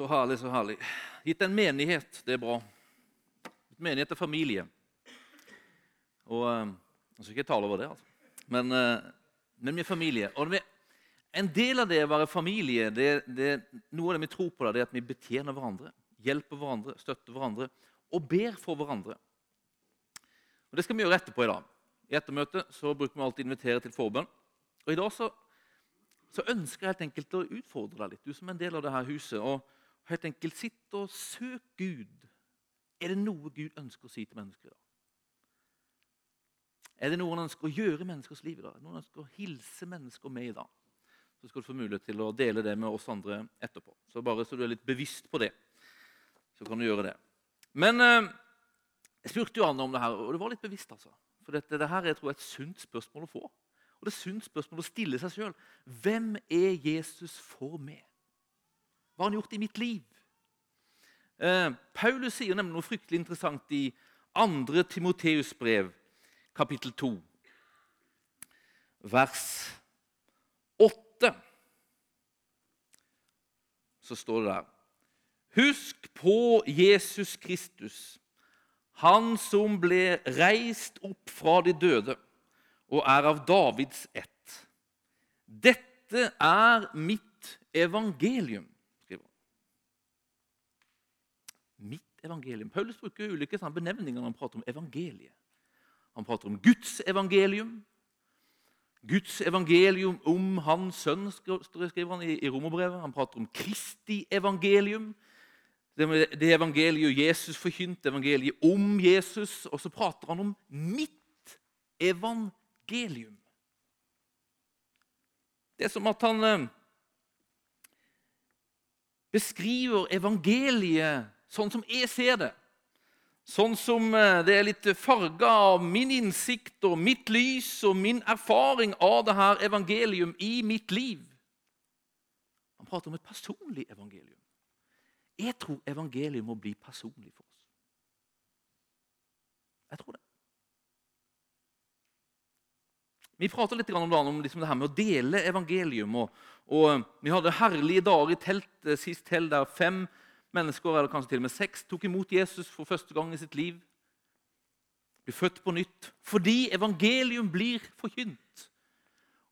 Så herlig, så herlig. Gitt en menighet, det er bra. Menighet er familie. Og eh, Jeg skal ikke tale over det, altså. Men, eh, men vi er familie. Og vi, en del av det å være familie, det, det, noe av det vi tror på, det er at vi betjener hverandre. Hjelper hverandre, støtter hverandre og ber for hverandre. Og Det skal vi gjøre etterpå i dag. I ettermøtet så bruker vi alltid å invitere til forbønn. Og I dag så, så, ønsker jeg helt enkelt å utfordre deg litt, du som er en del av dette huset. og helt enkelt sitt og søk Gud. Er det noe Gud ønsker å si til mennesker i dag? Er det noe han ønsker å gjøre i menneskers liv i dag? Noen ønsker å hilse mennesker med i dag? Så skal du få mulighet til å dele det med oss andre etterpå. Så bare så du er litt bevisst på det, så kan du gjøre det. Men eh, jeg spurte jo Anne om det her, og det var litt bevisst. altså. For dette, dette her er tror, et sunt spørsmål å få. Og det er et sunt spørsmål å stille seg sjøl. Hvem er Jesus for meg? Hva har han gjort i mitt liv? Eh, Paulus sier nemlig noe fryktelig interessant i 2. Timoteus brev, kapittel 2, vers 8. Så står det der Husk på Jesus Kristus, han som ble reist opp fra de døde og er av Davids ett. Dette er mitt evangelium mitt evangelium. Paulus bruker ulike benevninger når han prater om evangeliet. Han prater om Guds evangelium. Guds evangelium om hans sønn, skriver han i romerbrevet. Han prater om Kristi evangelium. Det evangeliet Jesus forkynte, evangeliet om Jesus. Og så prater han om mitt evangelium. Det er som at han eh, beskriver evangeliet sånn som jeg ser det. Sånn som eh, det er litt farga av min innsikt og mitt lys og min erfaring av det her evangelium i mitt liv. Han prater om et personlig evangelium. Jeg tror evangeliet må bli personlig for oss. Jeg tror det. Vi prater litt om, om liksom det her med å dele evangelium. Og, og Vi hadde herlige dager i teltet sist helg der fem mennesker, eller kanskje til og med seks, tok imot Jesus for første gang i sitt liv. Blir født på nytt fordi evangelium blir forkynt.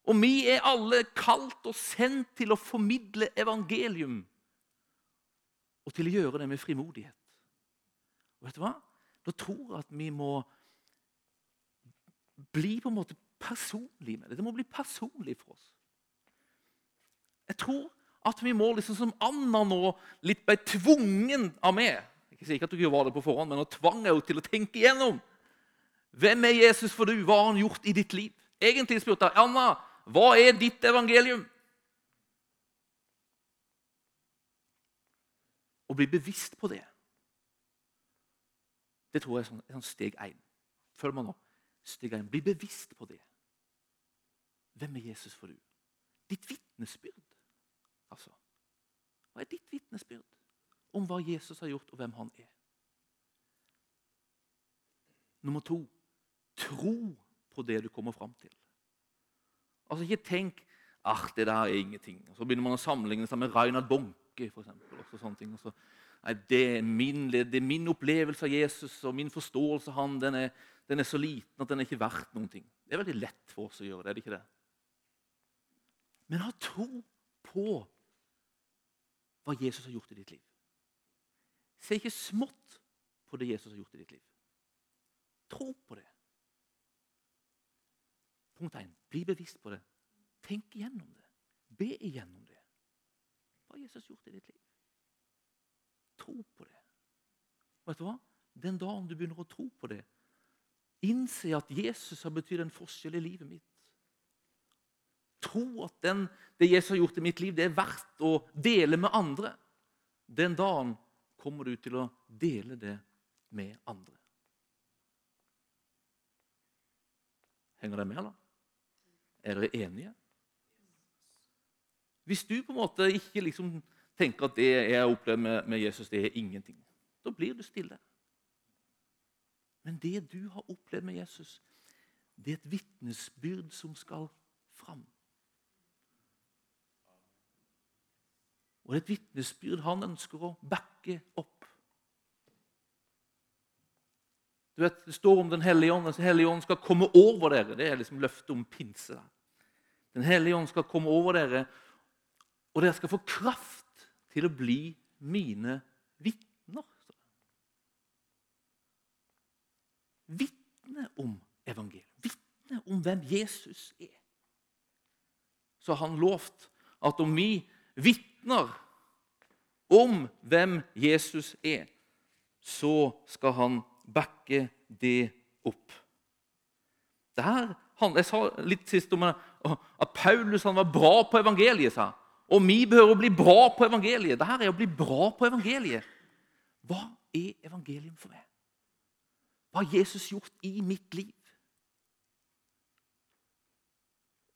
Og vi er alle kalt og sendt til å formidle evangelium. Og til å gjøre det med frimodighet. Og vet du hva? Da tror jeg at vi må bli på en måte personlige med det. Det må bli personlig for oss. Jeg tror at vi må liksom som Anna nå litt ble tvungen av meg Ikke sikkert at du ikke var det på forhånd, men hun tvang henne til å tenke igjennom. Hvem er Jesus for du? Hva har han gjort i ditt liv? Egentlig spurte jeg Anna, hva er ditt evangelium? Å bli bevisst på det, det tror jeg er sånn, sånn steg én. Følg meg nå. Steg én. Bli bevisst på det. Hvem er Jesus for du? Ditt vitnesbyrd. Altså, hva er ditt vitnesbyrd om hva Jesus har gjort, og hvem han er? Nummer to tro på det du kommer fram til. Altså, Ikke tenk at det der er ingenting. Og så begynner man å sammenligne seg med Reinhard Bonke. For eksempel, og sånne ting. Og så, nei, det, er min, det, er min, opplevelse av Jesus og min forståelse av han, den er, den er, så liten at den er ikke verdt noen ting. Det er veldig lett for oss å gjøre det. er det ikke det? Men ha tro på hva Jesus har gjort i ditt liv. Se ikke smått på det Jesus har gjort i ditt liv. Tro på det. Punkt 1. Bli bevisst på det. Tenk igjennom det. Be igjennom det. Hva har Jesus gjort i ditt liv? Tro på det. Vet du hva? Den dagen du begynner å tro på det, innse at Jesus har betydd en forskjell i livet mitt tro at den, det Jesus har gjort i mitt liv, det er verdt å dele med andre, den dagen kommer du til å dele det med andre. Henger dere med, eller? Er dere enige? Hvis du på en måte ikke liksom tenker at det jeg har opplevd med, med Jesus, det er ingenting, da blir du stille. Men det du har opplevd med Jesus, det er et vitnesbyrd som skal fram. Og det er et vitnesbyrd han ønsker å backe opp. Du vet, Det står om Den hellige ånd. Den hellige ånd skal komme over dere. Det er liksom løftet om pinse. der. Den hellige ånd skal komme over dere, og dere skal få kraft til å bli mine vitner. Vitne om evangeliet. Vitne om hvem Jesus er. Så har han lovt at om vi vitner om hvem Jesus er, så skal han backe det opp. Det her, jeg sa litt sist om at Paulus var bra på evangeliet. sa Og vi behøver å bli bra på evangeliet. Dette er å bli bra på evangeliet. Hva er evangelium for meg? Hva har Jesus gjort i mitt liv?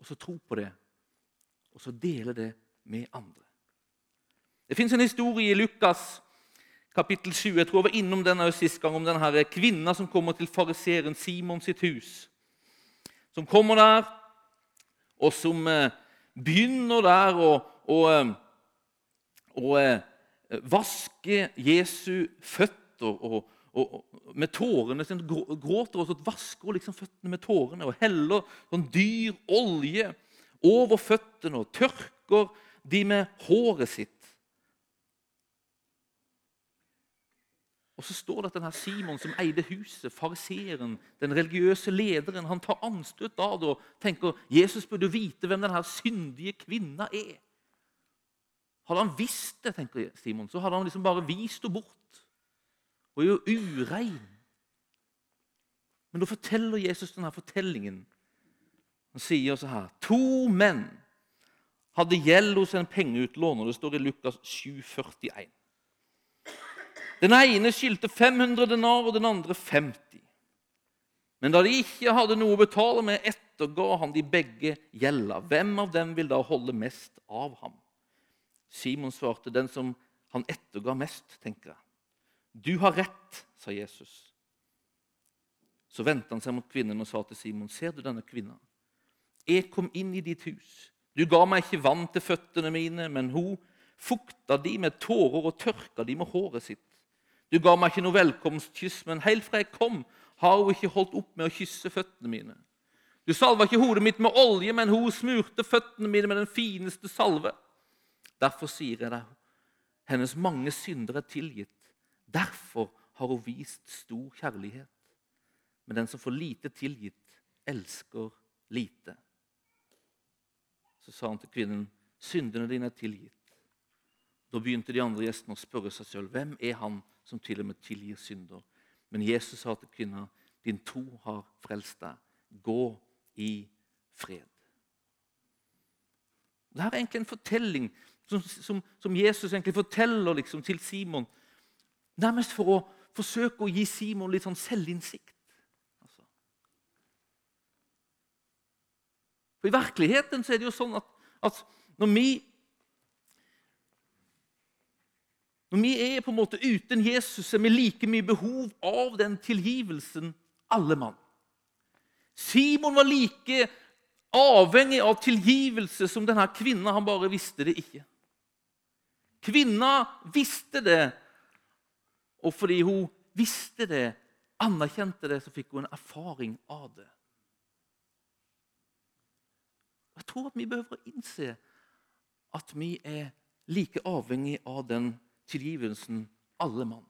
Og så tro på det, og så dele det med andre. Det fins en historie i Lukas kapittel 7. Jeg tror jeg var innom den sist gang, om denne kvinna som kommer til fariseeren Simon sitt hus. Som kommer der, og som eh, begynner der å, å, eh, eh, vaske Jesu føtter og, og, med tårene sine. Gråter og så vasker liksom føttene med tårene og heller sånn dyr olje over føttene og tørker de med håret sitt. Og så står det at denne Simon som eide huset, fariseeren, den religiøse lederen, han tar anstøt det og tenker Jesus burde vite hvem denne syndige kvinna er. Hadde han visst det, tenker Simon, så hadde han liksom bare vist henne bort. Og er jo urein. Men da forteller Jesus denne fortellingen. Han sier så her To menn hadde gjeld hos en pengeutlåner. Det står i Lukas 7, 41. Den ene skyldte 500 denar, og den andre 50. Men da de ikke hadde noe å betale med, etterga han de begge gjelda. Hvem av dem vil da holde mest av ham? Simon svarte, den som han etterga mest, tenker jeg. Du har rett, sa Jesus. Så vendte han seg mot kvinnen og sa til Simon, ser du denne kvinna? Jeg kom inn i ditt hus. Du ga meg ikke vann til føttene mine, men hun fukta de med tårer og tørka de med håret sitt. Du ga meg ikke noe velkomstkyss, men helt fra jeg kom, har hun ikke holdt opp med å kysse føttene mine. Du salva ikke hodet mitt med olje, men hun smurte føttene mine med den fineste salve. Derfor sier jeg deg, hennes mange synder er tilgitt. Derfor har hun vist stor kjærlighet. Men den som får lite tilgitt, elsker lite. Så sa han til kvinnen, syndene dine er tilgitt. Da begynte de andre gjestene å spørre seg selv, hvem er han som til og med tilgir synder. Men Jesus sa til kvinna, din tro har frelst deg. Gå i fred. Dette er egentlig en fortelling som, som, som Jesus egentlig forteller liksom, til Simon, nærmest for å forsøke å gi Simon litt sånn selvinnsikt. Altså. For I virkeligheten så er det jo sånn at, at når vi Når vi er på en måte uten Jesus, er vi like mye behov av den tilgivelsen alle mann. Simon var like avhengig av tilgivelse som denne kvinna. Han bare visste det ikke. Kvinna visste det, og fordi hun visste det, anerkjente det, så fikk hun en erfaring av det. Jeg tror at vi behøver å innse at vi er like avhengig av den tilgivelsen alle mann.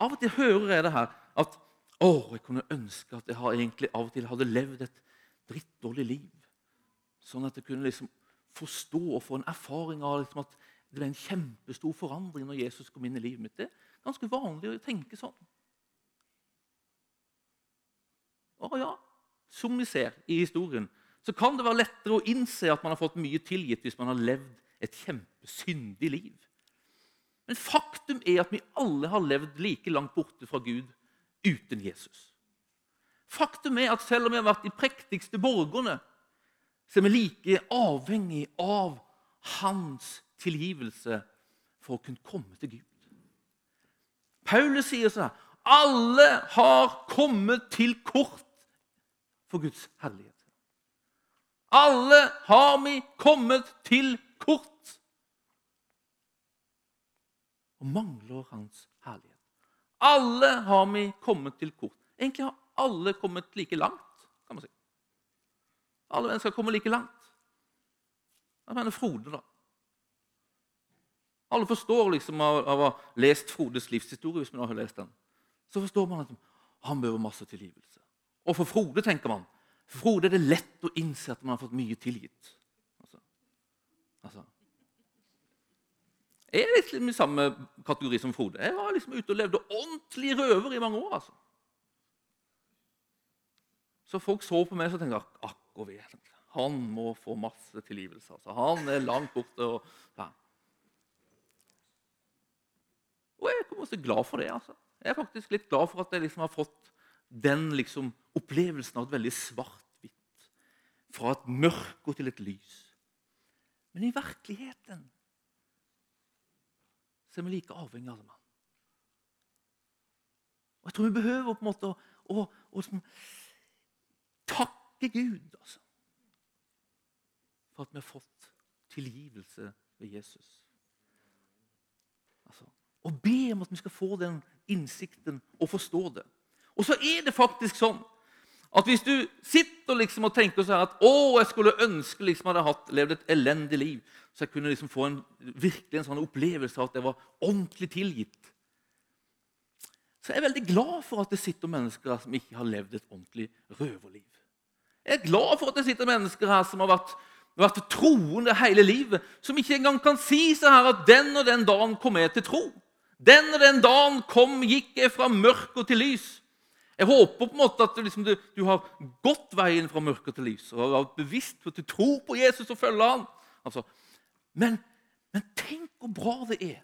Av og til hører jeg det her at å, jeg kunne ønske at jeg egentlig av og til hadde levd et drittdårlig liv. Sånn at jeg kunne liksom forstå og få en erfaring av liksom at det ble en kjempestor forandring når Jesus kom inn i livet mitt. Det er ganske vanlig å tenke sånn. Å ja, som vi ser i historien, så kan det være lettere å innse at man har fått mye tilgitt hvis man har levd et kjempesyndig liv. Men faktum er at vi alle har levd like langt borte fra Gud uten Jesus. Faktum er at selv om vi har vært de prektigste borgerne, så er vi like avhengig av hans tilgivelse for å kunne komme til Gud. Paulus sier sånn alle har kommet til kort for Guds herlighet. Alle har vi kommet til kort. Og mangler hans herlighet. Alle har vi kommet til kort. Egentlig har alle kommet like langt. kan man si. Alle mennesker kommer like langt. Jeg mener Frode, da. Alle forstår liksom av, av å ha lest Frodes livshistorie. hvis man har lest den. Så forstår man at han behøver masse tilgivelse. Og for Frode tenker man, for Frode er det lett å innse at man har fått mye tilgitt. Altså, altså. Jeg er liksom i samme kategori som Frode. Jeg var liksom ute og levde ordentlig røver i mange år. altså. Så folk så på meg og tenkte akk og ve. Han må få masse tilgivelse. Altså. Han er langt borte. Og, ja. og jeg er også glad for det. altså. Jeg er faktisk litt glad for at jeg liksom har fått den liksom, opplevelsen av et veldig svart-hvitt. Fra et mørke til et lys. Men i virkeligheten så er vi like avhengig av dem. Og Jeg tror vi behøver på en måte å, å, å liksom, takke Gud altså, for at vi har fått tilgivelse ved Jesus. Altså, og be om at vi skal få den innsikten og forstå det. Og så er det faktisk sånn at hvis du sitter liksom og tenker sånn at å, jeg skulle ønske liksom jeg hadde hatt, levd et elendig liv, så jeg kunne liksom få en, virkelig en sånn opplevelse av at jeg var ordentlig tilgitt Så jeg er veldig glad for at det sitter mennesker her som ikke har levd et ordentlig røverliv. Jeg er glad for at det sitter mennesker her som har vært, vært troende hele livet, som ikke engang kan si så her at den og den dagen kom jeg til tro. Den og den dagen kom, gikk jeg fra mørke til lys. Jeg håper på en måte at du, liksom, du, du har gått veien fra mørke til lys og har vært bevisst på at du tror på Jesus og følger ham. Altså, men, men, tenk hvor bra det er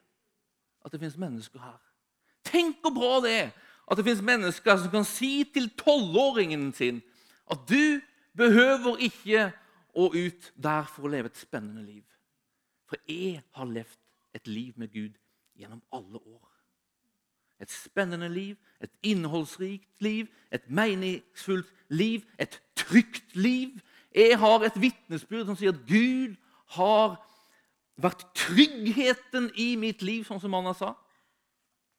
at det finnes mennesker her. Tenk hvor bra det er at det finnes mennesker som kan si til tolvåringen sin at du behøver ikke å ut der for å leve et spennende liv. For jeg har levd et liv med Gud gjennom alle år. Et spennende liv, et innholdsrikt liv, et meningsfullt liv, et trygt liv. Jeg har et vitnesbyrd som sier at Gud har vært tryggheten i mitt liv, sånn som Anna sa.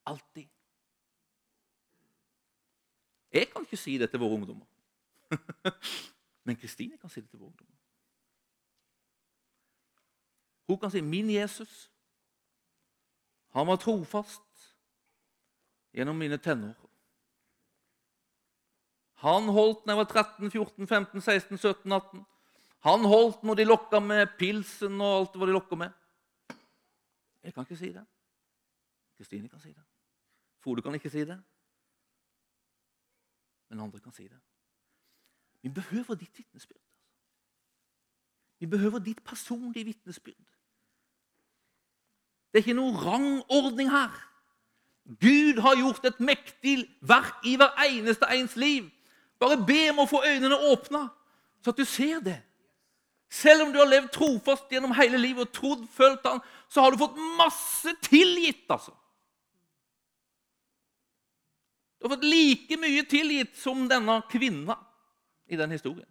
Alltid. Jeg kan ikke si det til våre ungdommer. Men Kristine kan si det til våre ungdommer. Hun kan si 'Min Jesus'. Han var trofast gjennom mine tenår. Han holdt når jeg var 13, 14, 15, 16, 17, 18. Han holdt når de lokka med pilsen og alt hva de lokka med. Jeg kan ikke si det. Kristine kan si det. Frode kan ikke si det. Men andre kan si det. Vi behøver ditt vitnesbyrd. Vi behøver ditt personlige vitnesbyrd. Det er ikke noen rangordning her. Gud har gjort et mektig verk i hver eneste ens liv. Bare be om å få øynene åpna, så at du ser det. Selv om du har levd trofast gjennom hele livet og trodd, følt han, så har du fått masse tilgitt. altså. Du har fått like mye tilgitt som denne kvinna i den historien.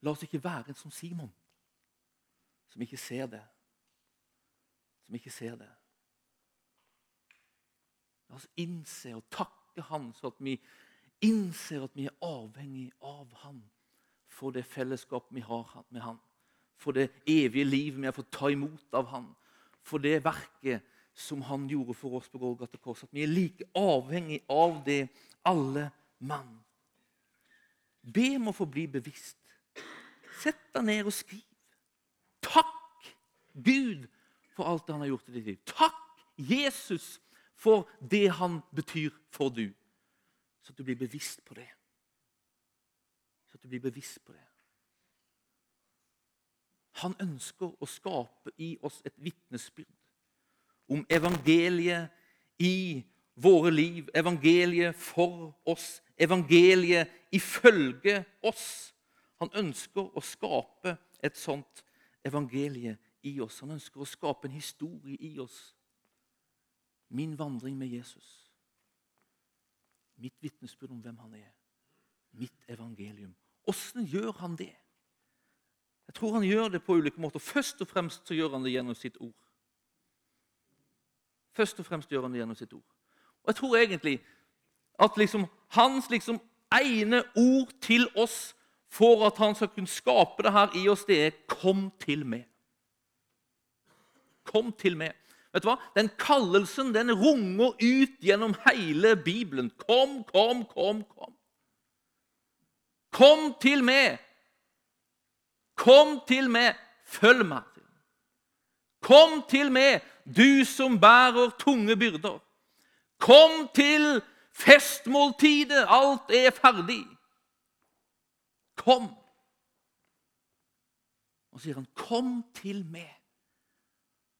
La oss ikke være som Simon, som ikke ser det. Som ikke ser det. La oss innse og takke Han, så at vi innser at vi er avhengig av Han for det fellesskapet vi har med Han, for det evige livet vi har fått ta imot av Han, for det verket som Han gjorde for oss på Golgata kors. At vi er like avhengig av det, alle mann. Be om å få bli bevisst. Sett deg ned og skriv. Takk Gud for alt han har gjort i ditt liv. Takk Jesus for det han betyr for du. Så at du blir bevisst på det. Så at du blir bevisst på det. Han ønsker å skape i oss et vitnesbyrd om evangeliet i våre liv, evangeliet for oss, evangeliet ifølge oss. Han ønsker å skape et sånt evangelie i oss. Han ønsker å skape en historie i oss Min vandring med Jesus. Mitt vitnesbyrd om hvem han er. Mitt evangelium. Åssen gjør han det? Jeg tror han gjør det på ulike måter. Først og fremst så gjør han det gjennom sitt ord. Først og fremst gjør han det gjennom sitt ord. Og jeg tror egentlig at liksom, hans liksom ene ord til oss for at han skal kunne skape det her i oss, det er 'kom til meg'. Kom til meg. Vet du hva? Den kallelsen den runger ut gjennom hele Bibelen. Kom, kom, kom, kom. Kom til meg! Kom til meg! Følg meg. Kom til meg, du som bærer tunge byrder. Kom til festmåltidet, alt er ferdig. Kom. Og så sier han, 'Kom til meg,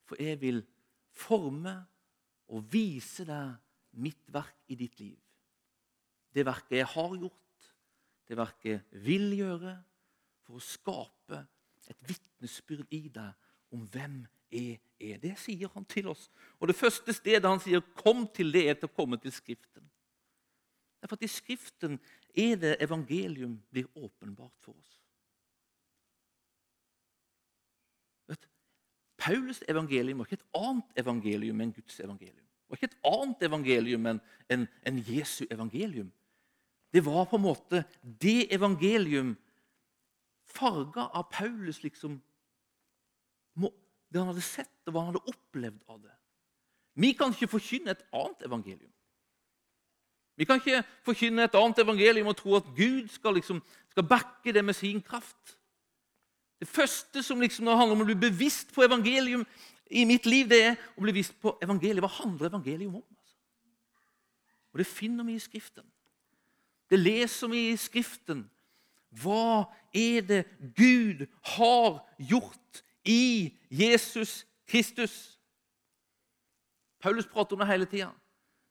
for jeg vil forme og vise deg mitt verk i ditt liv.' Det verket jeg har gjort, det verket jeg vil gjøre, for å skape et vitnesbyrd i deg om hvem jeg er. Det sier han til oss. Og Det første stedet han sier 'kom til det', er til å komme til Skriften. Derfor at I Skriften er det evangelium blir åpenbart for oss. Vet, Paulus' evangelium var ikke et annet evangelium enn Guds evangelium. Det var ikke et annet evangelium enn en, en Jesu evangelium. Det var på en måte det evangelium farga av Paulus liksom Det han hadde sett og hva han hadde opplevd av det. Vi kan ikke forkynne et annet evangelium. Vi kan ikke forkynne et annet evangelium og tro at Gud skal, liksom, skal backe det med sin kraft. Det første som liksom handler om å bli bevisst på evangelium i mitt liv, det er å bli bevisst på evangeliet. Hva handler evangeliet om? Altså? Og Det finner vi i Skriften. Det leser vi i Skriften. Hva er det Gud har gjort i Jesus Kristus? Paulus prater om det hele tida.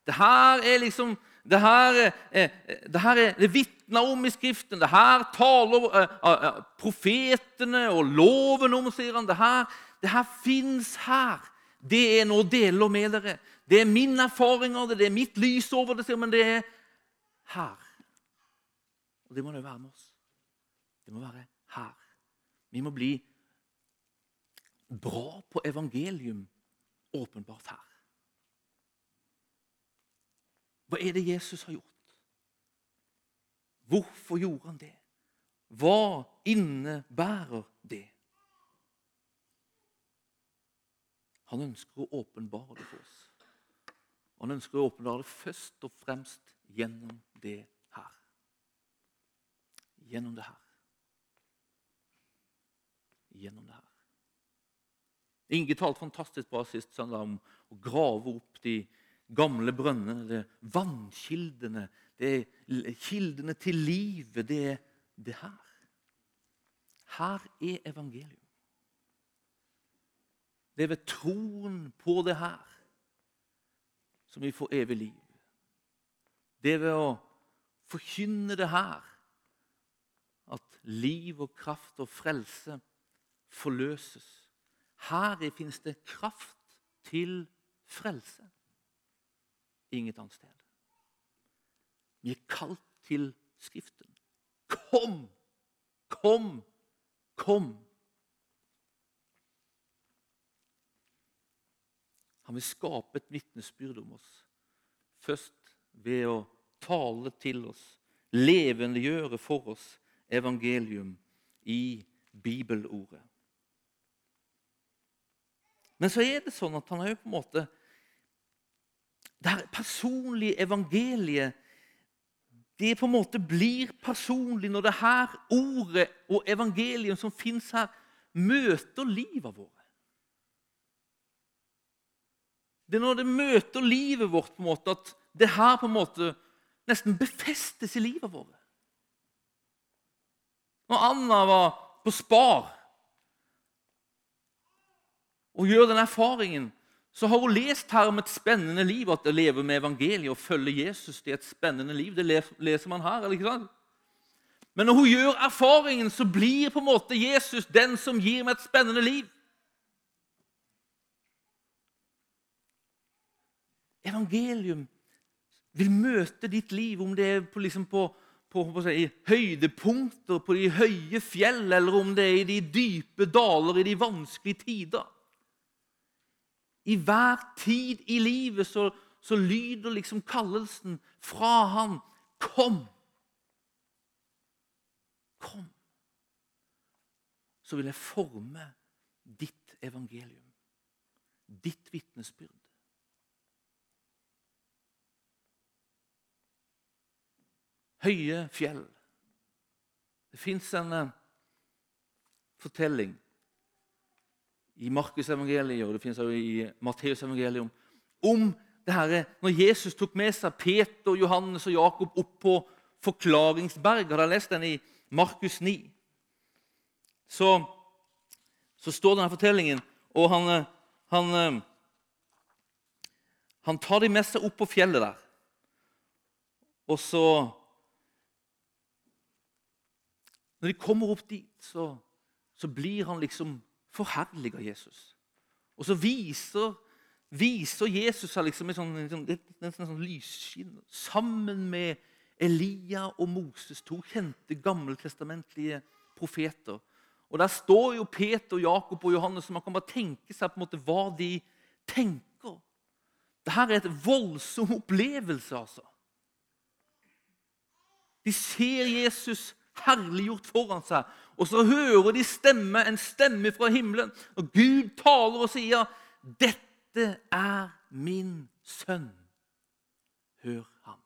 Det her er liksom det her, eh, det her er vitna om i Skriften. Det her taler eh, profetene og loven om, sier han. Det her, det her fins her. Det er noe å dele med dere. Det er min erfaring av det, det er mitt lys over det, sier men det er her. Og det må det være med oss. Det må være her. Vi må bli bra på evangelium åpenbart her. Hva er det Jesus har gjort? Hvorfor gjorde han det? Hva innebærer det? Han ønsker å åpenbare det for oss. Han ønsker å åpenbare det først og fremst gjennom det her. Gjennom det her. Gjennom det her. Inge talte fantastisk bra sist søndag om å grave opp de gamle brønnene, det er vannkildene, det er kildene til livet. Det er det her. Her er evangelium. Det er ved troen på det her som vi får evig liv. Det er ved å forkynne det her at liv og kraft og frelse forløses. Her finnes det kraft til frelse inget annet sted. Vi er kalt til Skriften. Kom! Kom! Kom! Han vil skape et vitnesbyrd om oss. Først ved å tale til oss, levendegjøre for oss evangelium i bibelordet. Men så er det sånn at han har jo på en måte det personlige evangeliet det på en måte blir personlig når det her ordet og evangeliet som fins her, møter livet vårt. Det er når det møter livet vårt på en måte, at det her på en måte nesten befestes i livet vårt. Når Anna var på Spar og gjør den erfaringen så har hun lest her om et spennende liv, at å leve med evangeliet og følge Jesus det er et spennende liv. Det leser man her. eller ikke sant? Men når hun gjør erfaringen, så blir på en måte Jesus den som gir meg et spennende liv. Evangelium vil møte ditt liv, om det er på, liksom på, på, på si, høydepunkter, på de høye fjell, eller om det er i de dype daler, i de vanskelige tider. I hver tid i livet så, så lyder liksom kallelsen fra han Kom! Kom! Så vil jeg forme ditt evangelium, ditt vitnesbyrd. Høye fjell. Det fins en uh, fortelling i Markus evangeliet og det finnes også i Matteus evangelium om det her, når Jesus tok med seg Peter, Johannes og Jakob opp på forklaringsberg. Har dere lest den i Markus 9? Så, så står denne fortellingen, og han, han, han tar de med seg opp på fjellet der. Og så Når de kommer opp dit, så, så blir han liksom forherliga Jesus. Og så viser, viser Jesus seg liksom i sånn, sånn, sånn lysskinn sammen med Elia og Moses, to kjente gammeltestamentlige profeter. Og Der står jo Peter, Jakob og Johannes, så man kan bare tenke seg på en måte hva de tenker. Dette er et voldsom opplevelse, altså. De ser Jesus herliggjort foran seg. Og så hører de stemme, en stemme fra himmelen, og Gud taler og sier, 'Dette er min sønn. Hør ham.'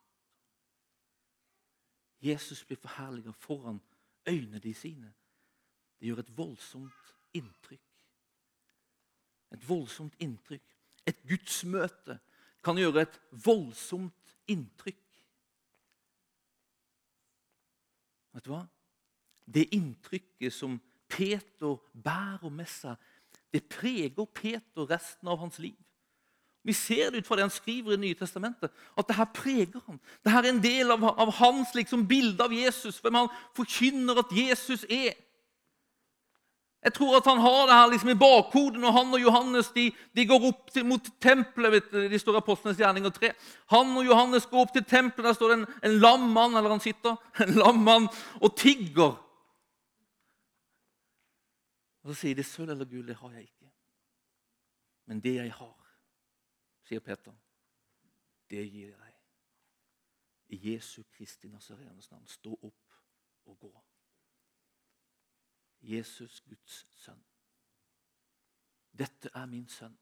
Jesus blir forherliget foran øynene de sine. Det gjør et voldsomt inntrykk. Et voldsomt inntrykk. Et gudsmøte kan gjøre et voldsomt inntrykk. Vet du hva? Det inntrykket som Peter bærer med seg, det preger Peter resten av hans liv. Vi ser det ut fra det han skriver i nye testamentet, at det her preger han. Det her er en del av, av hans liksom, bilde av Jesus, hvem han forkynner at Jesus er. Jeg tror at han har det her liksom i bakhodet når han og Johannes de, de går opp til, mot tempelet. vet du, De står i Apostlenes gjerninger 3. Han og Johannes går opp til tempelet. Der står det en, en lam mann eller han sitter, en lam mann og tigger. Og Så sier de sølv eller gull, det har jeg ikke. Men det jeg har, sier Peter, det gir jeg deg. I Jesu Kristi Nazarenes navn, stå opp og gå. Jesus, Guds sønn. Dette er min sønn.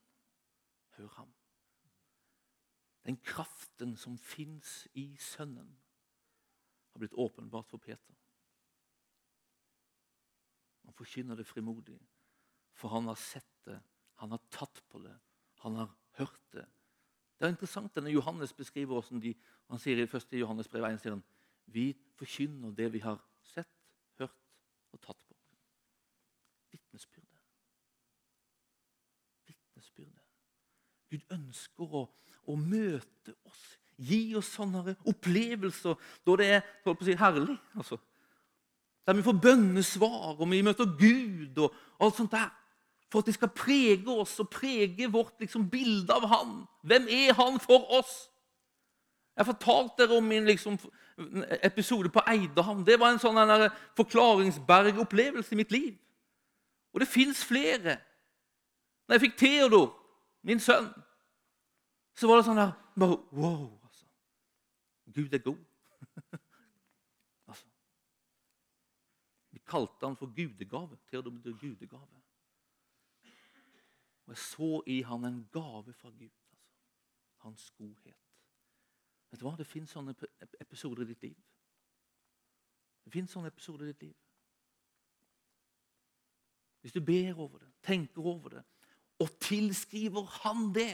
Hør ham. Den kraften som fins i Sønnen, har blitt åpenbart for Peter. Han forkynner det frimodig, for han har sett det, han har tatt på det, han har hørt det. Det er interessant denne Johannes beskriver hvordan de, han sier i 1. Johannes brev 1 sier han, vi forkynner det vi har sett, hørt og tatt på. Vitnesbyrde. Vitnesbyrde. Gud ønsker å, å, møte oss, gi oss sånne opplevelser da det er holdt på å si, herlig. Altså. Der vi får bønnesvar, og vi møter Gud og alt sånt der. For at det skal prege oss og prege vårt liksom, bilde av Han. Hvem er Han for oss? Jeg fortalte dere om min liksom, episode på Eidehavn. Det var en sånn forklaringsbergopplevelse i mitt liv. Og det fins flere. Når jeg fikk Theodor, min sønn, så var det sånn der bare, Wow! Altså. Gud er god. altså. Vi kalte han for gudegave. Theodor betyr gudegave. Og jeg så i han en gave fra Gud. Altså. Hans godhet. Vet du hva? Det fins sånne episoder i ditt liv. Det fins sånne episoder i ditt liv. Hvis du ber over det, tenker over det og tilskriver han det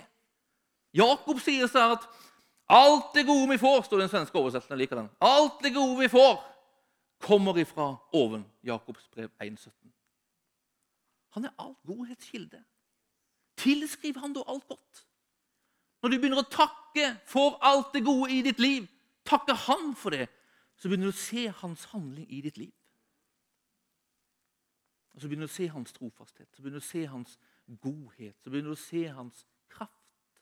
Jakob sier så her at alt det gode vi får, står i den svenske oversettelsen. den. Alt det gode vi får, kommer ifra oven. Jakobs brev 1,17. Han er alt godhetskilde. Tilskriv han da alt godt. Når du begynner å takke for alt det gode i ditt liv, takke han for det, så begynner du å se hans handling i ditt liv. Og Så begynner du å se hans trofasthet, så begynner du å se hans godhet, så begynner du å se hans kraft.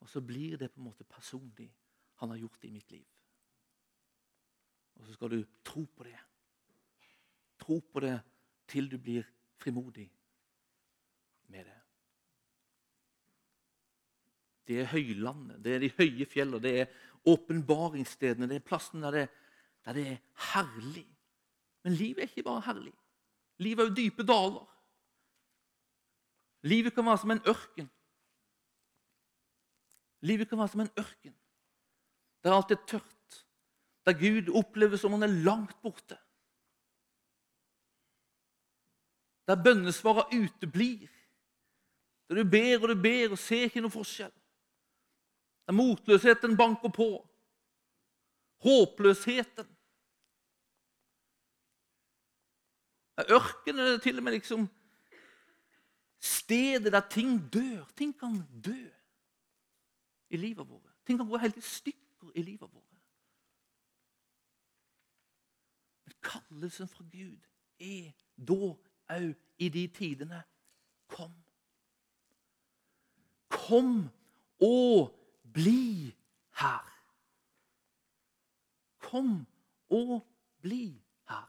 Og så blir det på en måte personlig. Han har gjort det i mitt liv. Og så skal du tro på det. Tro på det til du blir frimodig med det. Det er høylandet, det er de høye fjellene, det er åpenbaringsstedene. Det er plassen der det, der det er herlig. Men livet er ikke bare herlig. Livet er jo dype daler. Livet kan være som en ørken. Livet kan være som en ørken der alt er tørt, der Gud oppleves som han er langt borte. Der bønnesvaret uteblir. Der du ber og du ber og ser ikke noe forskjell. Der motløsheten banker på. Håpløsheten. Ørkenen er til og med liksom stedet der ting dør. Ting kan dø i livet vårt. Ting kan gå helt i stykker i livet vårt. Men kallelsen fra Gud er da òg i de tidene Kom. Kom og bli her. Kom og bli her.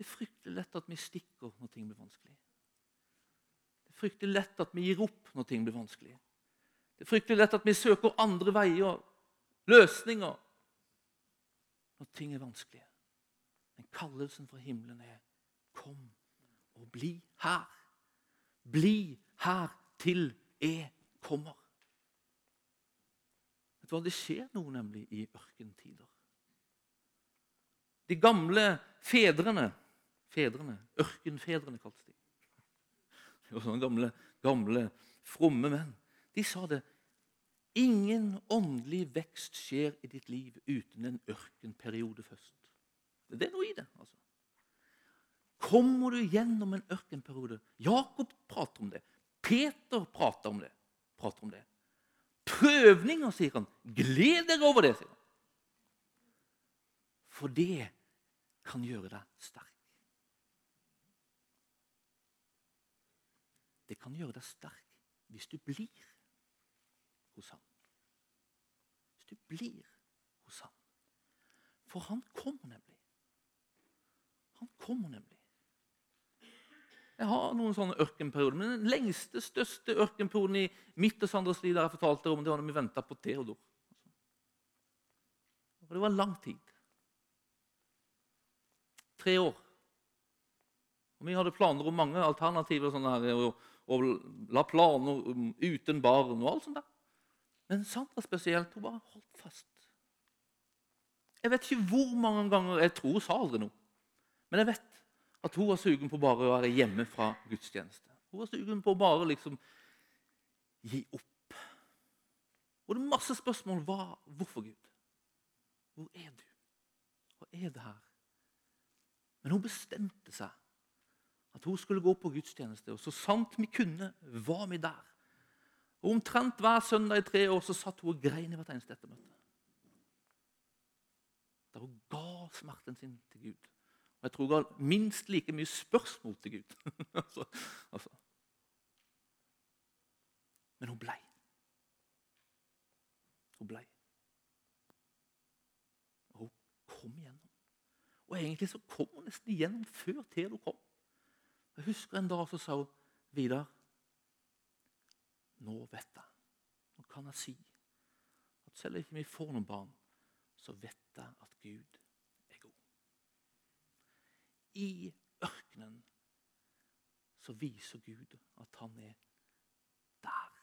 Det er fryktelig lett at vi stikker når ting blir vanskelig. Det er fryktelig lett at vi gir opp når ting blir vanskelig. Det er fryktelig lett at vi søker andre veier, løsninger, når ting er vanskelige. Men kallelsen fra himmelen er 'Kom og bli her'. Bli her til jeg kommer. Vet du hva, Det skjer noe nemlig i ørkentider. De gamle fedrene fedrene. Ørkenfedrene kaltes de. Det var sånne gamle, gamle, fromme menn. De sa det. Ingen åndelig vekst skjer i ditt liv uten en ørkenperiode først. Det er noe i det. altså. Kommer du gjennom en ørkenperiode Jakob prater om det. Peter prater om det. Prater om det. Prøvninger, sier han. Gled dere over det, sier han. For det kan gjøre deg sterk. Det kan gjøre deg sterk hvis du blir hos ham. Hvis du blir hos ham. For han kommer nemlig. Han kommer nemlig. Jeg har noen sånne ørkenperioder, men den lengste, største ørkenperioden i mitt og Sandras liv der jeg fortalte om, det var da vi venta på Theodor. Og det var lang tid. Tre år. Og Vi hadde planer om mange alternativer. og sånne her, og og la planer uten barn og alt sånt. der. Men Sandra spesielt, hun bare holdt fast. Jeg vet ikke hvor mange ganger Jeg tror hun sa aldri noe. Men jeg vet at hun var sugen på bare å være hjemme fra gudstjeneste. Hun var sugen på bare liksom gi opp. Og det er masse spørsmål. Hva, hvorfor, Gud? Hvor er du? Hva er det her? Men hun bestemte seg at hun skulle gå på gudstjeneste. Og så sant vi kunne, var vi der. Og Omtrent hver søndag i tre år så satt hun og grein i hvert eneste ettermøte. Der hun ga smerten sin til Gud. Og jeg tror hun ga minst like mye spørsmål til Gud. altså, altså. Men hun blei. Hun blei. Og hun kom igjennom. Og egentlig så kom hun nesten igjennom før Theodor kom. Jeg husker en dag så sa hun Vidar Nå vet jeg. Nå kan jeg si at selv om ikke får noen barn, så vet jeg at Gud er god. I ørkenen så viser Gud at han er der.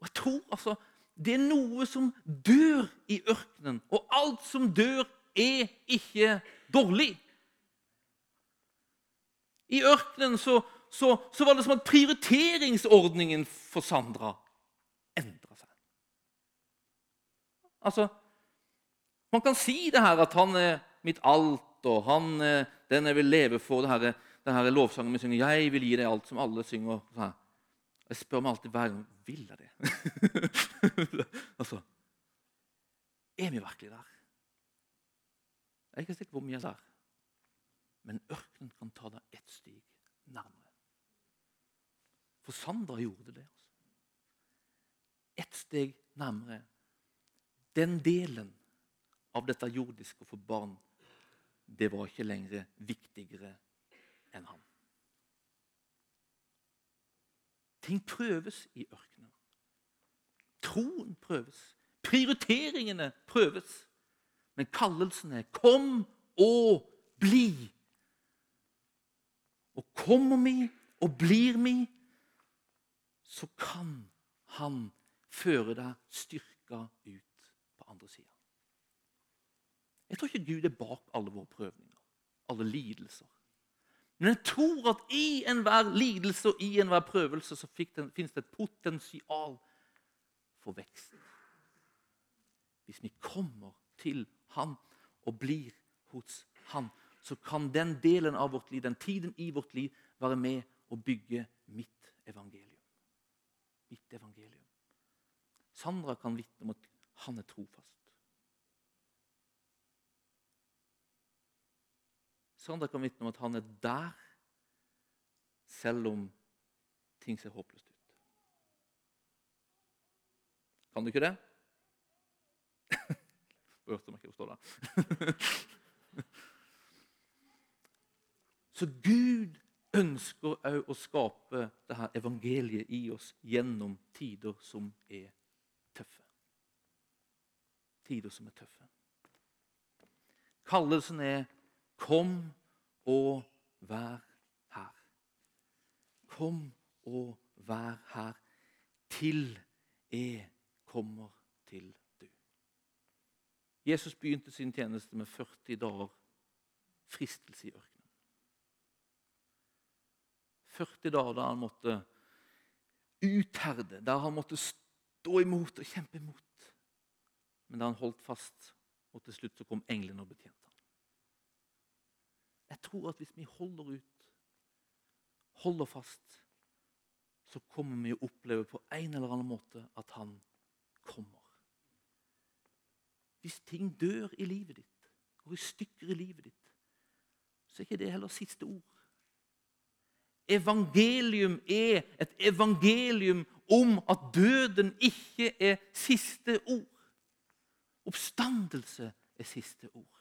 Og jeg tror altså det er noe som dør i ørkenen. Og alt som dør, er ikke dårlig. I ørkenen så, så, så var det som at prioriteringsordningen for Sandra endra seg. Altså, Man kan si det her at han er mitt alt, og han er den jeg vil leve for. det her, det her lovsangen vi synger 'Jeg vil gi deg alt', som alle synger. Sånn. Jeg spør meg alltid hver gang vil jeg det. altså, Er vi virkelig der? Jeg er ikke sikker på hvor mye jeg er der. Men ørkenen kan ta deg ett steg nærmere. For Sandra gjorde det. altså. Ett steg nærmere. Den delen av dette jordiske for barn, det var ikke lenger viktigere enn han. Ting prøves i ørkenen. Troen prøves. Prioriteringene prøves. Men kallelsen er 'kom og bli'. Og kommer vi og blir vi, så kan han føre deg styrka ut på andre sida. Jeg tror ikke Gud er bak alle våre prøvninger, alle lidelser. Men jeg tror at i enhver lidelse og i enhver prøvelse så finnes det et potensial for vekst. Hvis vi kommer til Han og blir hos Han, så kan den delen av vårt liv, den tiden i vårt liv være med å bygge mitt evangelium. Mitt evangelium. Sandra kan vitne om at han er trofast. Sandra kan vitne om at han er der selv om ting ser håpløst ut. Kan du ikke det? Hørte meg ikke forstå stå der. Så Gud ønsker òg å skape dette evangeliet i oss gjennom tider som er tøffe. Tider som er tøffe. Kallelsen er 'Kom og vær her'. Kom og vær her til jeg kommer til du. Jesus begynte sin tjeneste med 40 dager fristelse i ørkenen. 40 dager der han måtte utherde, der han måtte stå imot og kjempe imot. Men da han holdt fast, og til slutt så kom englene og betjente ham. Jeg tror at hvis vi holder ut, holder fast, så kommer vi å oppleve på en eller annen måte at han kommer. Hvis ting dør i livet ditt, går i stykker i livet ditt, så er ikke det heller siste ord. Evangelium er et evangelium om at døden ikke er siste ord. Oppstandelse er siste ord.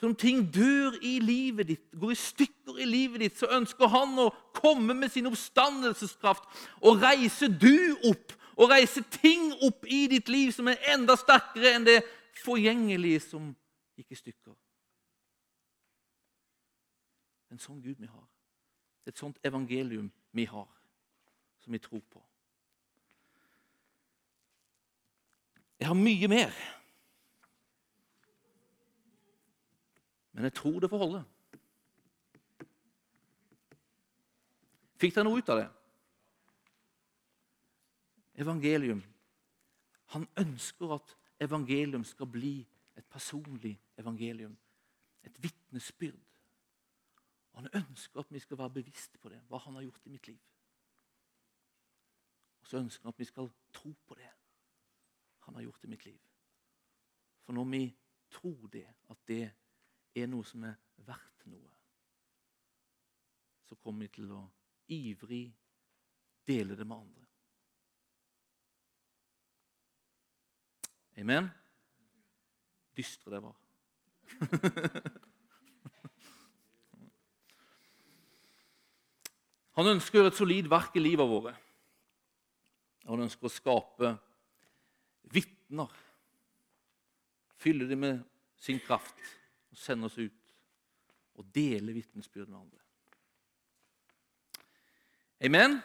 Så om ting dør i livet ditt, går i stykker i livet ditt, så ønsker han å komme med sin oppstandelseskraft og reise du opp og reise ting opp i ditt liv som er enda sterkere enn det forgjengelige som gikk i stykker. En sånn Gud vi har. Et sånt evangelium vi har, som vi tror på. Jeg har mye mer. Men jeg tror det får holde. Fikk dere noe ut av det? Evangelium. Han ønsker at evangelium skal bli et personlig evangelium. Et vitnesbyrd. Han ønsker at vi skal være bevisst på det, hva han har gjort i mitt liv. Og så ønsker han at vi skal tro på det han har gjort i mitt liv. For når vi tror det, at det er noe som er verdt noe, så kommer vi til å ivrig dele det med andre. Amen? Dystre det var. Han ønsker et solid verk i livet våre. Han ønsker å skape vitner. Fylle dem med sin kraft og sende oss ut og dele vitnesbyrd med andre. Amen.